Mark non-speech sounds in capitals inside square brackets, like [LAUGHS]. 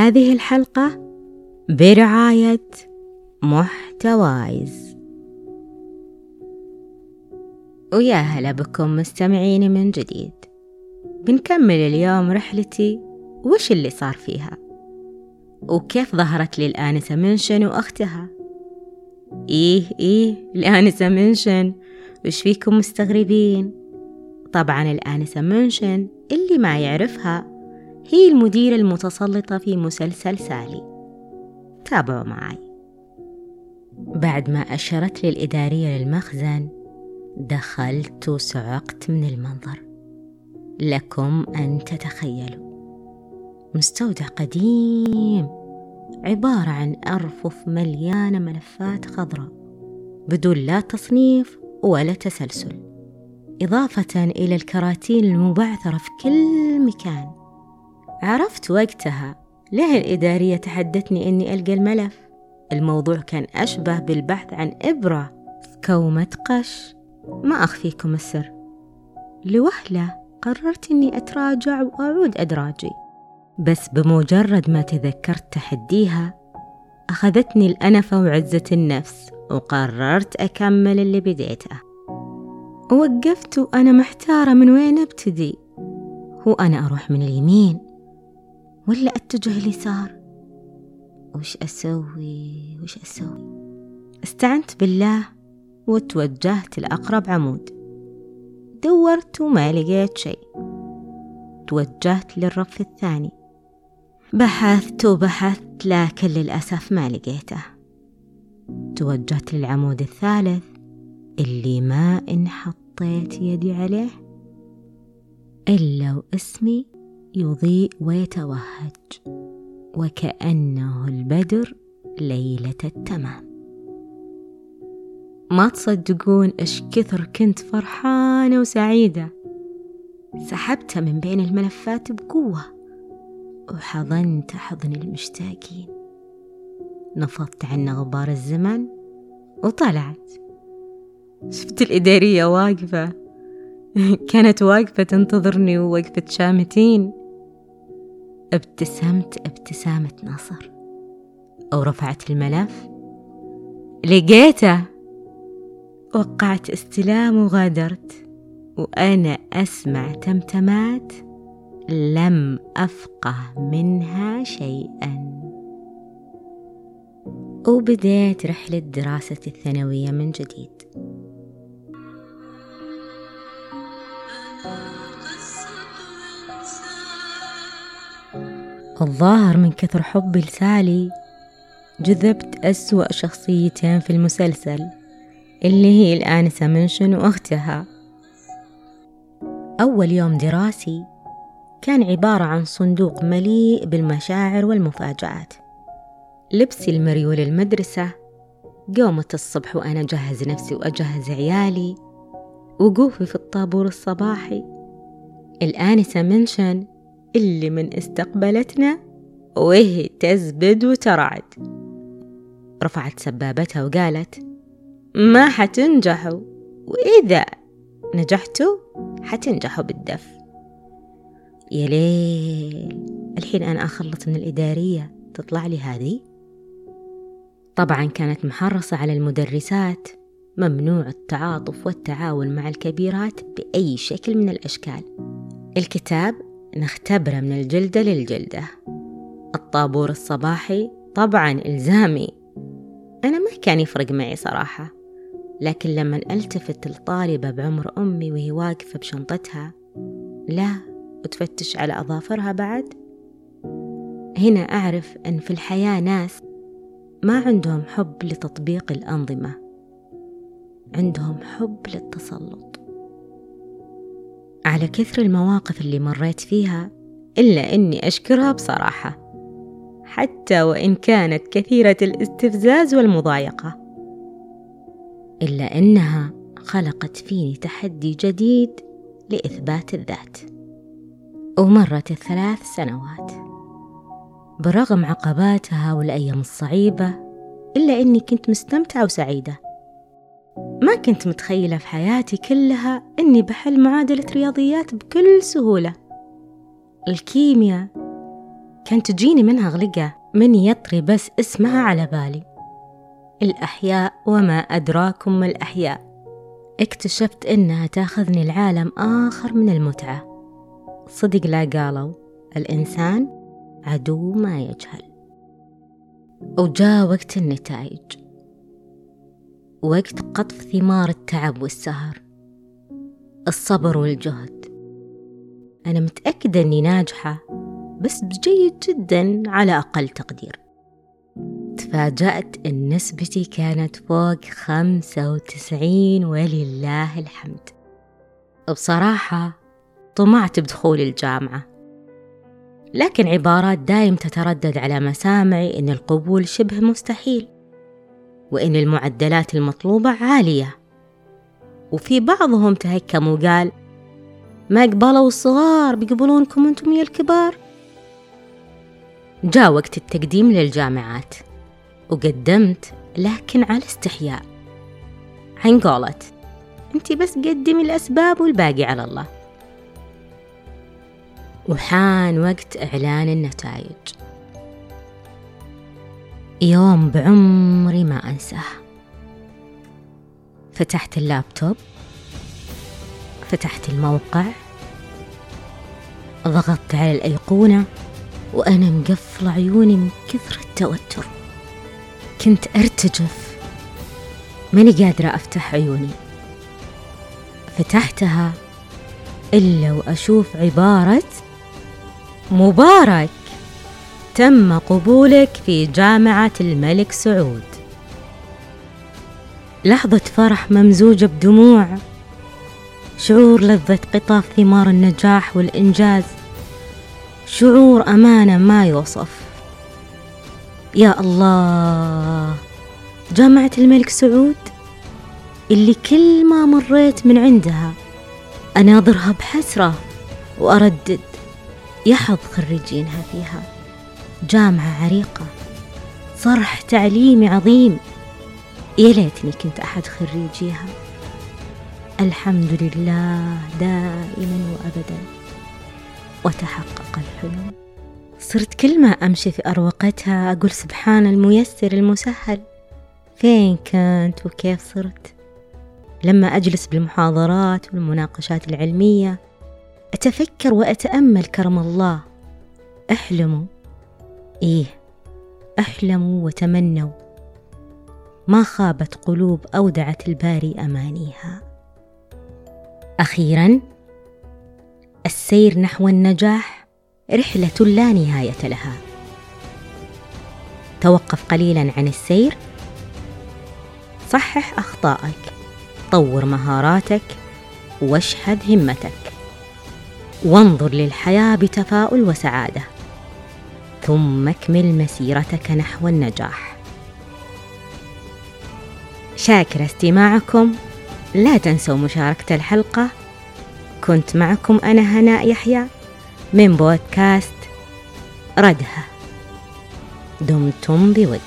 هذه الحلقة برعاية محتوايز. ويا هلا بكم مستمعيني من جديد. بنكمل اليوم رحلتي وش اللي صار فيها؟ وكيف ظهرت لي الآنسة منشن وأختها؟ إيه إيه الآنسة منشن. وش فيكم مستغربين؟ طبعا الآنسة منشن اللي ما يعرفها هي المديرة المتسلطة في مسلسل سالي. تابعوا معي. بعد ما أشرت لي الإدارية للمخزن دخلت وصعقت من المنظر. لكم أن تتخيلوا. مستودع قديم عبارة عن أرفف مليانة ملفات خضراء بدون لا تصنيف ولا تسلسل إضافة إلى الكراتين المبعثرة في كل مكان. عرفت وقتها ليه الإدارية تحدتني إني ألقى الملف. الموضوع كان أشبه بالبحث عن إبرة في كومة قش. ما أخفيكم السر. لوهلة قررت إني أتراجع وأعود أدراجي. بس بمجرد ما تذكرت تحديها أخذتني الأنفة وعزة النفس وقررت أكمل اللي بديته. وقفت وأنا محتارة من وين أبتدي. هو أنا أروح من اليمين. ولا أتجه اليسار؟ وش أسوي؟ وش أسوي؟ استعنت بالله وتوجهت لأقرب عمود. دورت وما لقيت شيء. توجهت للرف الثاني. بحثت وبحثت لكن للأسف ما لقيته. توجهت للعمود الثالث اللي ما إن حطيت يدي عليه. إلا واسمي يضيء ويتوهج وكأنه البدر ليلة التمام. ما تصدقون إيش كثر كنت فرحانة وسعيدة. سحبتها من بين الملفات بقوة وحضنت حضن المشتاقين. نفضت عنا غبار الزمن وطلعت. شفت الإدارية واقفة. [LAUGHS] كانت واقفة تنتظرني ووقفة شامتين. ابتسمت ابتسامة نصر أو رفعت الملف. لقيته. وقعت استلام وغادرت. وأنا أسمع تمتمات. لم أفقه منها شيئا. وبديت رحلة دراسة الثانوية من جديد. الظاهر من كثر حبي لسالي جذبت أسوأ شخصيتين في المسلسل اللي هي الآنسة منشن وأختها. أول يوم دراسي كان عبارة عن صندوق مليء بالمشاعر والمفاجآت. لبسي المريول للمدرسة قومة الصبح وأنا أجهز نفسي وأجهز عيالي وقوفي في الطابور الصباحي. الآنسة منشن اللي من استقبلتنا وهي تزبد وترعد. رفعت سبابتها وقالت ما حتنجحوا وإذا نجحتوا حتنجحوا بالدف يا ليل الحين أنا أخلص من الإدارية تطلع لي هذه؟ طبعا كانت محرصة على المدرسات ممنوع التعاطف والتعاون مع الكبيرات بأي شكل من الأشكال. الكتاب نختبره من الجلدة للجلدة. الطابور الصباحي طبعا إلزامي. أنا ما كان يفرق معي صراحة لكن لما ألتفت الطالبة بعمر أمي وهي واقفة بشنطتها لا وتفتش على أظافرها بعد. هنا أعرف أن في الحياة ناس ما عندهم حب لتطبيق الأنظمة عندهم حب للتسلط. على كثر المواقف اللي مريت فيها إلا أني أشكرها بصراحة حتى وإن كانت كثيرة الاستفزاز والمضايقة. إلا أنها خلقت فيني تحدي جديد لإثبات الذات. ومرت الثلاث سنوات. برغم عقباتها والأيام الصعيبة إلا أني كنت مستمتعة وسعيدة. ما كنت متخيلة في حياتي كلها أني بحل معادلة رياضيات بكل سهولة. الكيمياء كانت تجيني منها غلقة من يطري بس اسمها على بالي. الأحياء وما أدراكم ما الأحياء. اكتشفت إنها تأخذني لعالم آخر من المتعة. صدق لا قالوا. الإنسان عدو ما يجهل. وجاء وقت النتائج. وقت قطف ثمار التعب والسهر. الصبر والجهد. أنا متأكدة أني ناجحة بس بجيد جدا على أقل تقدير. تفاجأت أن نسبتي كانت فوق خمسة وتسعين ولله الحمد. بصراحة طمعت بدخول الجامعة. لكن عبارات دايم تتردد على مسامعي إن القبول شبه مستحيل. وإن المعدلات المطلوبة عالية. وفي بعضهم تهكم وقال ما قبلوا الصغار بيقبلونكم أنتم يا الكبار. جاء وقت التقديم للجامعات وقدمت لكن على استحياء. عن قولة انت بس قدمي الأسباب والباقي على الله. وحان وقت إعلان النتائج. يوم بعمري ما أنساه. فتحت اللابتوب. فتحت الموقع. ضغطت على الأيقونة. وأنا مقفلة عيوني من كثر التوتر. كنت أرتجف. ماني قادرة أفتح عيوني. فتحتها إلا وأشوف عبارة مبارك. تم قبولك في جامعة الملك سعود. لحظة فرح ممزوجة بدموع. شعور لذة قطاف ثمار النجاح والإنجاز. شعور أمانة ما يوصف. يا الله جامعة الملك سعود؟ اللي كل ما مريت من عندها أناظرها بحسرة وأردد يحظ خريجينها فيها. جامعة عريقة. صرح تعليمي عظيم. يا ليتني كنت أحد خريجيها. الحمد لله دائما وأبدا. وتحقق الحلم. صرت كل ما أمشي في أروقتها أقول سبحان الميسر المسهل. فين كنت وكيف صرت؟ لما أجلس بالمحاضرات والمناقشات العلمية أتفكر وأتأمل كرم الله. احلموا. إيه أحلموا وتمنوا. ما خابت قلوب أودعت الباري أمانيها. أخيرا السير نحو النجاح رحلة لا نهاية لها. توقف قليلا عن السير. صحح أخطائك. طور مهاراتك. واشحذ همتك. وانظر للحياة بتفاؤل وسعادة. ثم اكمل مسيرتك نحو النجاح. شاكر استماعكم. لا تنسوا مشاركة الحلقة. كنت معكم أنا هناء يحيى من بودكاست ردها. دمتم بود.